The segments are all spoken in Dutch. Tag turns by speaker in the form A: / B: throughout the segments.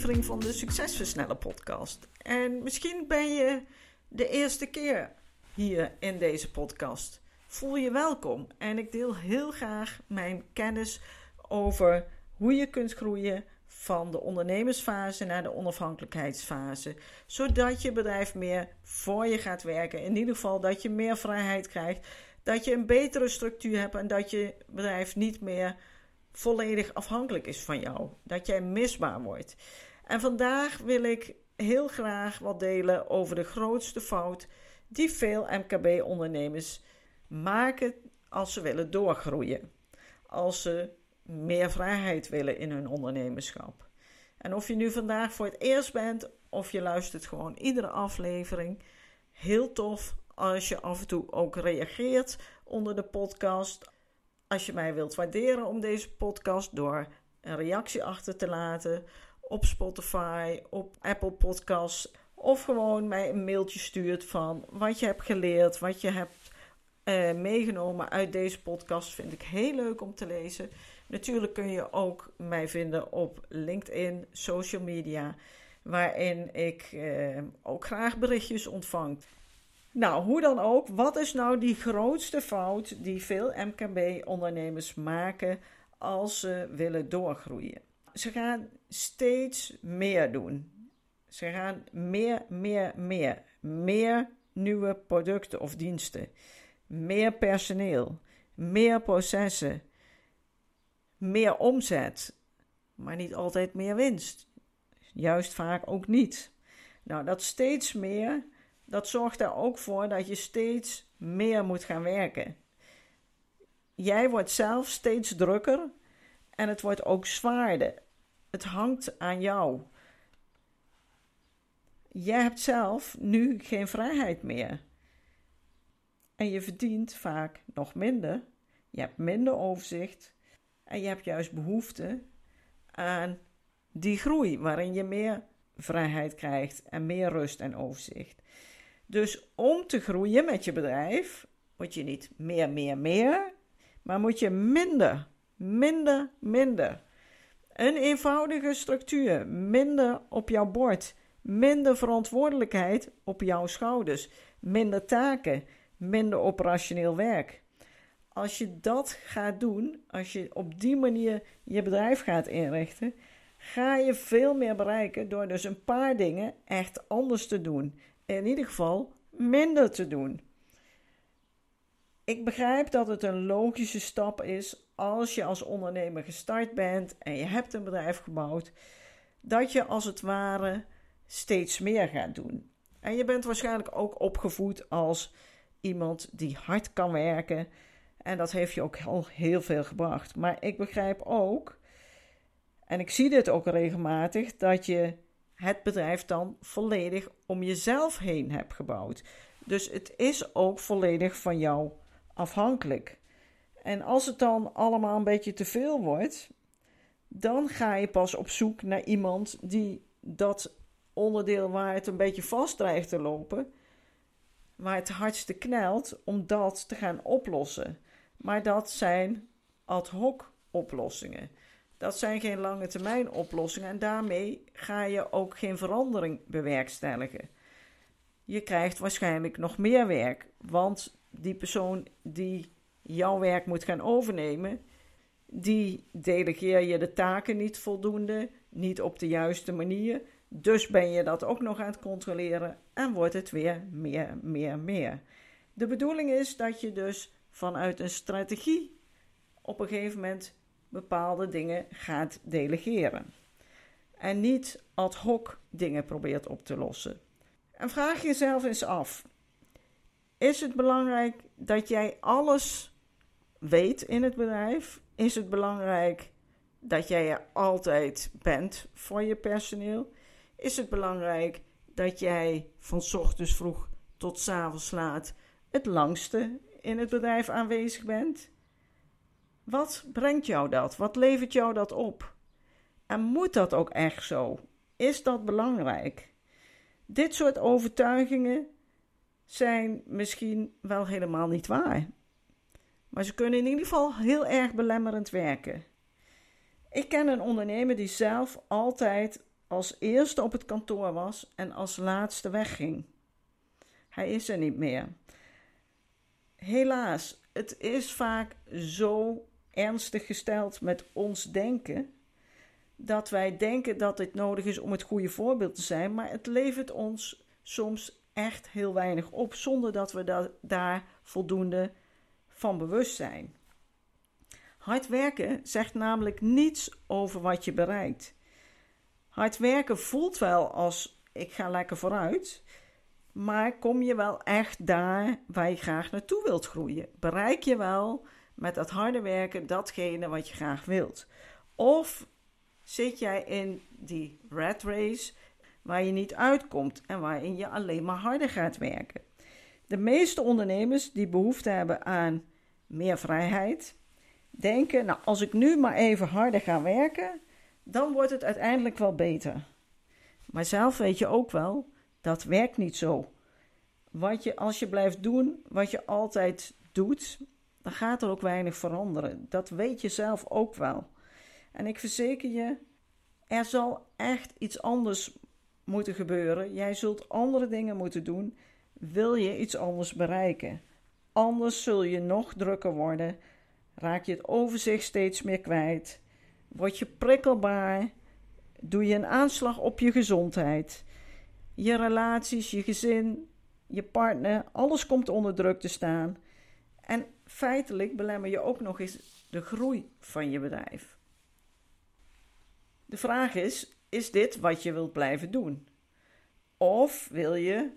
A: Van de Succesversneller podcast. En misschien ben je de eerste keer hier in deze podcast. Voel je welkom en ik deel heel graag mijn kennis over hoe je kunt groeien van de ondernemersfase naar de onafhankelijkheidsfase. Zodat je bedrijf meer voor je gaat werken. In ieder geval dat je meer vrijheid krijgt. Dat je een betere structuur hebt en dat je bedrijf niet meer volledig afhankelijk is van jou. Dat jij misbaar wordt. En vandaag wil ik heel graag wat delen over de grootste fout die veel MKB-ondernemers maken als ze willen doorgroeien. Als ze meer vrijheid willen in hun ondernemerschap. En of je nu vandaag voor het eerst bent of je luistert gewoon iedere aflevering, heel tof als je af en toe ook reageert onder de podcast. Als je mij wilt waarderen om deze podcast door een reactie achter te laten op Spotify, op Apple Podcasts of gewoon mij een mailtje stuurt van wat je hebt geleerd, wat je hebt uh, meegenomen uit deze podcast. Vind ik heel leuk om te lezen. Natuurlijk kun je ook mij vinden op LinkedIn, social media, waarin ik uh, ook graag berichtjes ontvang. Nou, hoe dan ook, wat is nou die grootste fout die veel MKB-ondernemers maken als ze willen doorgroeien? Ze gaan steeds meer doen. Ze gaan meer, meer, meer. Meer nieuwe producten of diensten. Meer personeel. Meer processen. Meer omzet. Maar niet altijd meer winst. Juist vaak ook niet. Nou, dat steeds meer, dat zorgt er ook voor dat je steeds meer moet gaan werken. Jij wordt zelf steeds drukker en het wordt ook zwaarder. Het hangt aan jou jij hebt zelf nu geen vrijheid meer. En je verdient vaak nog minder. Je hebt minder overzicht. En je hebt juist behoefte aan die groei, waarin je meer vrijheid krijgt en meer rust en overzicht. Dus om te groeien met je bedrijf, moet je niet meer, meer, meer, maar moet je minder, minder, minder. Een eenvoudige structuur, minder op jouw bord minder verantwoordelijkheid op jouw schouders, minder taken, minder operationeel werk. Als je dat gaat doen, als je op die manier je bedrijf gaat inrichten, ga je veel meer bereiken door dus een paar dingen echt anders te doen. In ieder geval minder te doen. Ik begrijp dat het een logische stap is als je als ondernemer gestart bent en je hebt een bedrijf gebouwd, dat je als het ware steeds meer gaat doen. En je bent waarschijnlijk ook opgevoed als iemand die hard kan werken. En dat heeft je ook al heel veel gebracht. Maar ik begrijp ook, en ik zie dit ook regelmatig, dat je het bedrijf dan volledig om jezelf heen hebt gebouwd. Dus het is ook volledig van jou afhankelijk. En als het dan allemaal een beetje te veel wordt, dan ga je pas op zoek naar iemand die dat onderdeel waar het een beetje vast dreigt te lopen, waar het hardste knelt, om dat te gaan oplossen. Maar dat zijn ad hoc oplossingen. Dat zijn geen lange termijn oplossingen en daarmee ga je ook geen verandering bewerkstelligen. Je krijgt waarschijnlijk nog meer werk, want die persoon die jouw werk moet gaan overnemen, die delegeer je de taken niet voldoende, niet op de juiste manier. Dus ben je dat ook nog aan het controleren en wordt het weer meer, meer, meer. De bedoeling is dat je dus vanuit een strategie op een gegeven moment bepaalde dingen gaat delegeren. En niet ad hoc dingen probeert op te lossen. En vraag jezelf eens af: Is het belangrijk dat jij alles weet in het bedrijf? Is het belangrijk dat jij er altijd bent voor je personeel? Is het belangrijk dat jij van ochtends vroeg tot avonds laat het langste in het bedrijf aanwezig bent? Wat brengt jou dat? Wat levert jou dat op? En moet dat ook echt zo? Is dat belangrijk? Dit soort overtuigingen zijn misschien wel helemaal niet waar. Maar ze kunnen in ieder geval heel erg belemmerend werken. Ik ken een ondernemer die zelf altijd als eerste op het kantoor was en als laatste wegging. Hij is er niet meer. Helaas, het is vaak zo ernstig gesteld met ons denken dat wij denken dat het nodig is om het goede voorbeeld te zijn, maar het levert ons soms echt heel weinig op zonder dat we daar voldoende van bewust zijn. Hard werken zegt namelijk niets over wat je bereikt. Hard werken voelt wel als ik ga lekker vooruit, maar kom je wel echt daar waar je graag naartoe wilt groeien? Bereik je wel met dat harde werken datgene wat je graag wilt? Of zit jij in die rat race waar je niet uitkomt en waarin je alleen maar harder gaat werken? De meeste ondernemers die behoefte hebben aan meer vrijheid, denken: Nou, als ik nu maar even harder ga werken, dan wordt het uiteindelijk wel beter. Maar zelf weet je ook wel, dat werkt niet zo. Wat je, als je blijft doen wat je altijd doet, dan gaat er ook weinig veranderen. Dat weet je zelf ook wel. En ik verzeker je, er zal echt iets anders moeten gebeuren. Jij zult andere dingen moeten doen. Wil je iets anders bereiken? Anders zul je nog drukker worden. Raak je het overzicht steeds meer kwijt. Word je prikkelbaar. Doe je een aanslag op je gezondheid. Je relaties, je gezin, je partner, alles komt onder druk te staan. En feitelijk belemmer je ook nog eens de groei van je bedrijf. De vraag is: is dit wat je wilt blijven doen? Of wil je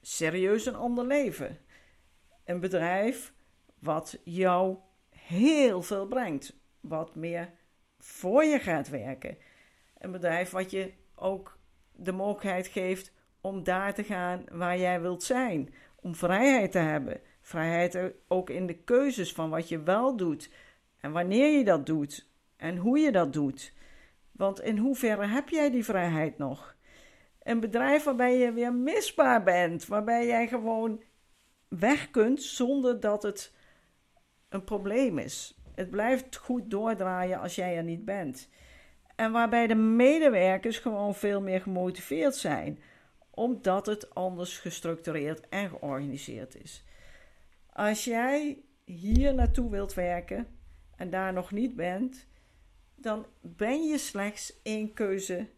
A: serieus een ander leven? Een bedrijf wat jou heel veel brengt, wat meer voor je gaat werken. Een bedrijf wat je ook de mogelijkheid geeft om daar te gaan waar jij wilt zijn, om vrijheid te hebben. Vrijheid ook in de keuzes van wat je wel doet en wanneer je dat doet en hoe je dat doet. Want in hoeverre heb jij die vrijheid nog? Een bedrijf waarbij je weer misbaar bent, waarbij jij gewoon weg kunt zonder dat het een probleem is. Het blijft goed doordraaien als jij er niet bent. En waarbij de medewerkers gewoon veel meer gemotiveerd zijn, omdat het anders gestructureerd en georganiseerd is. Als jij hier naartoe wilt werken en daar nog niet bent, dan ben je slechts één keuze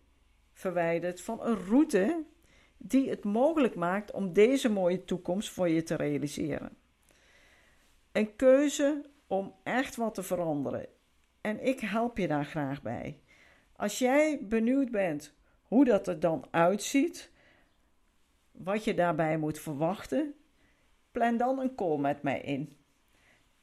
A: verwijderd van een route die het mogelijk maakt om deze mooie toekomst voor je te realiseren. Een keuze om echt wat te veranderen. En ik help je daar graag bij. Als jij benieuwd bent hoe dat er dan uitziet, wat je daarbij moet verwachten, plan dan een call met mij in.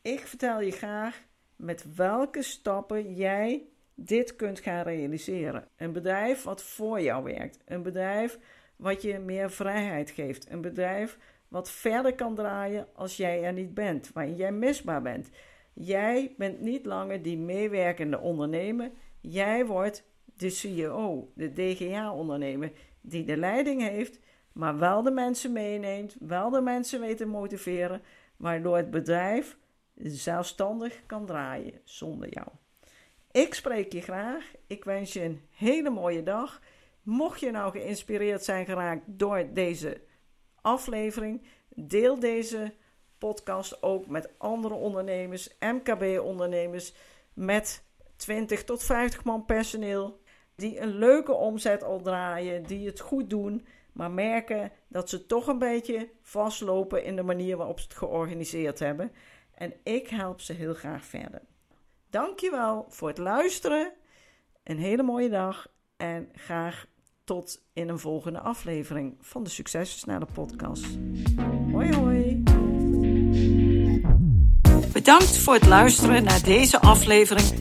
A: Ik vertel je graag met welke stappen jij dit kunt gaan realiseren. Een bedrijf wat voor jou werkt. Een bedrijf wat je meer vrijheid geeft. Een bedrijf wat verder kan draaien als jij er niet bent, waarin jij misbaar bent. Jij bent niet langer die meewerkende ondernemer. Jij wordt de CEO, de DGA-ondernemer, die de leiding heeft, maar wel de mensen meeneemt, wel de mensen weet te motiveren, waardoor het bedrijf zelfstandig kan draaien zonder jou. Ik spreek je graag. Ik wens je een hele mooie dag. Mocht je nou geïnspireerd zijn geraakt door deze aflevering, deel deze podcast ook met andere ondernemers, MKB-ondernemers met 20 tot 50 man personeel die een leuke omzet al draaien, die het goed doen, maar merken dat ze toch een beetje vastlopen in de manier waarop ze het georganiseerd hebben. En ik help ze heel graag verder. Dankjewel voor het luisteren. Een hele mooie dag en graag tot in een volgende aflevering van de Succesversnellen podcast. Hoi hoi! Bedankt voor het luisteren naar deze aflevering